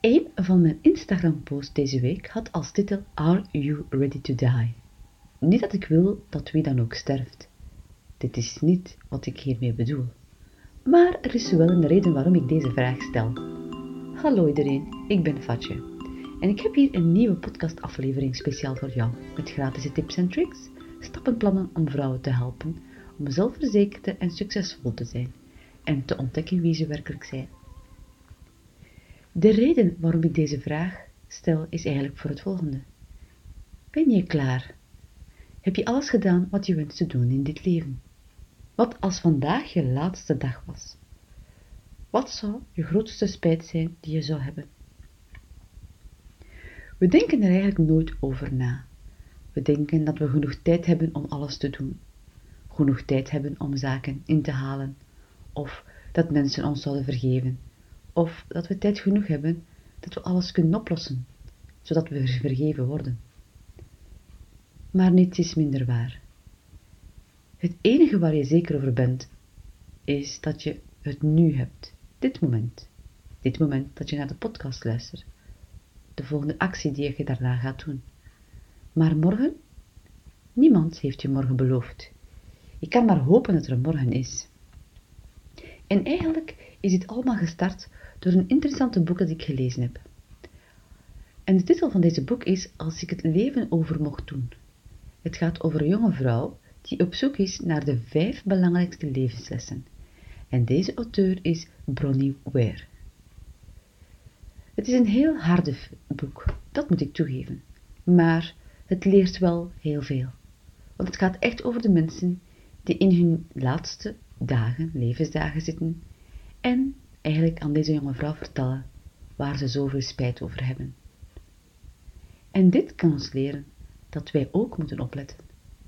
Een van mijn Instagram-posts deze week had als titel Are You Ready to Die? Niet dat ik wil dat wie dan ook sterft. Dit is niet wat ik hiermee bedoel. Maar er is wel een reden waarom ik deze vraag stel. Hallo iedereen, ik ben Fatje. En ik heb hier een nieuwe podcastaflevering speciaal voor jou. Met gratis tips en tricks, stappenplannen om vrouwen te helpen om zelfverzekerd en succesvol te zijn. En te ontdekken wie ze werkelijk zijn. De reden waarom ik deze vraag stel is eigenlijk voor het volgende. Ben je klaar? Heb je alles gedaan wat je wenst te doen in dit leven? Wat als vandaag je laatste dag was? Wat zou je grootste spijt zijn die je zou hebben? We denken er eigenlijk nooit over na. We denken dat we genoeg tijd hebben om alles te doen. Genoeg tijd hebben om zaken in te halen. Of dat mensen ons zouden vergeven of dat we tijd genoeg hebben dat we alles kunnen oplossen, zodat we vergeven worden. Maar niets is minder waar. Het enige waar je zeker over bent, is dat je het nu hebt, dit moment. Dit moment dat je naar de podcast luistert. De volgende actie die je daarna gaat doen. Maar morgen? Niemand heeft je morgen beloofd. Je kan maar hopen dat er morgen is. En eigenlijk is dit allemaal gestart door een interessante boek dat ik gelezen heb. En de titel van deze boek is Als ik het leven over mocht doen. Het gaat over een jonge vrouw die op zoek is naar de vijf belangrijkste levenslessen. En deze auteur is Bronnie Ware. Het is een heel harde boek, dat moet ik toegeven. Maar het leert wel heel veel. Want het gaat echt over de mensen die in hun laatste dagen, levensdagen zitten en eigenlijk aan deze jonge vrouw vertellen waar ze zoveel spijt over hebben. En dit kan ons leren dat wij ook moeten opletten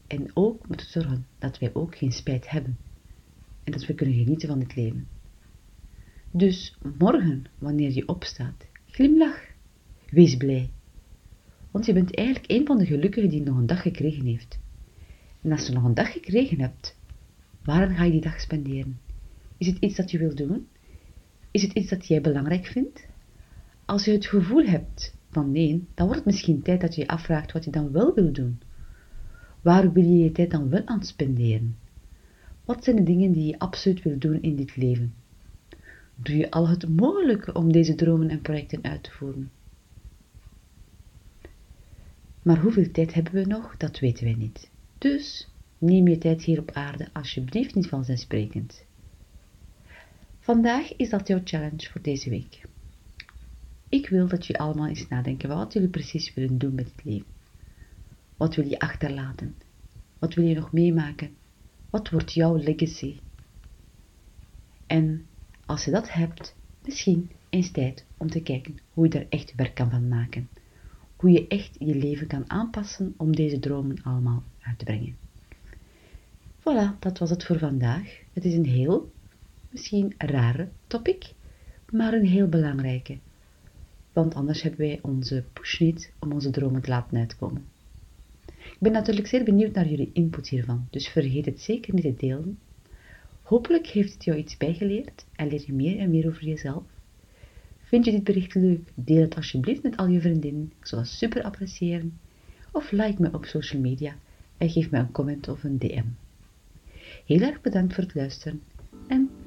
en ook moeten zorgen dat wij ook geen spijt hebben en dat we kunnen genieten van het leven. Dus morgen, wanneer je opstaat, glimlach, wees blij, want je bent eigenlijk een van de gelukkigen die nog een dag gekregen heeft. En als je nog een dag gekregen hebt, waarom ga je die dag spenderen? Is het iets dat je wilt doen? Is het iets dat jij belangrijk vindt? Als je het gevoel hebt van nee, dan wordt het misschien tijd dat je je afvraagt wat je dan wel wil doen. Waar wil je je tijd dan wel aan spenderen? Wat zijn de dingen die je absoluut wil doen in dit leven? Doe je al het mogelijke om deze dromen en projecten uit te voeren? Maar hoeveel tijd hebben we nog, dat weten wij niet. Dus neem je tijd hier op aarde alsjeblieft niet vanzelfsprekend. Vandaag is dat jouw challenge voor deze week. Ik wil dat jullie allemaal eens nadenken wat jullie precies willen doen met het leven. Wat wil je achterlaten? Wat wil je nog meemaken? Wat wordt jouw legacy? En als je dat hebt, misschien eens tijd om te kijken hoe je er echt werk kan van maken. Hoe je echt je leven kan aanpassen om deze dromen allemaal uit te brengen. Voilà, dat was het voor vandaag. Het is een heel misschien rare topic, maar een heel belangrijke. Want anders hebben wij onze push niet om onze dromen te laten uitkomen. Ik ben natuurlijk zeer benieuwd naar jullie input hiervan, dus vergeet het zeker niet te delen. Hopelijk heeft het jou iets bijgeleerd en leer je meer en meer over jezelf. Vind je dit bericht leuk? Deel het alsjeblieft met al je vriendinnen, ik zal dat super appreciëren. Of like me op social media en geef me een comment of een DM. Heel erg bedankt voor het luisteren en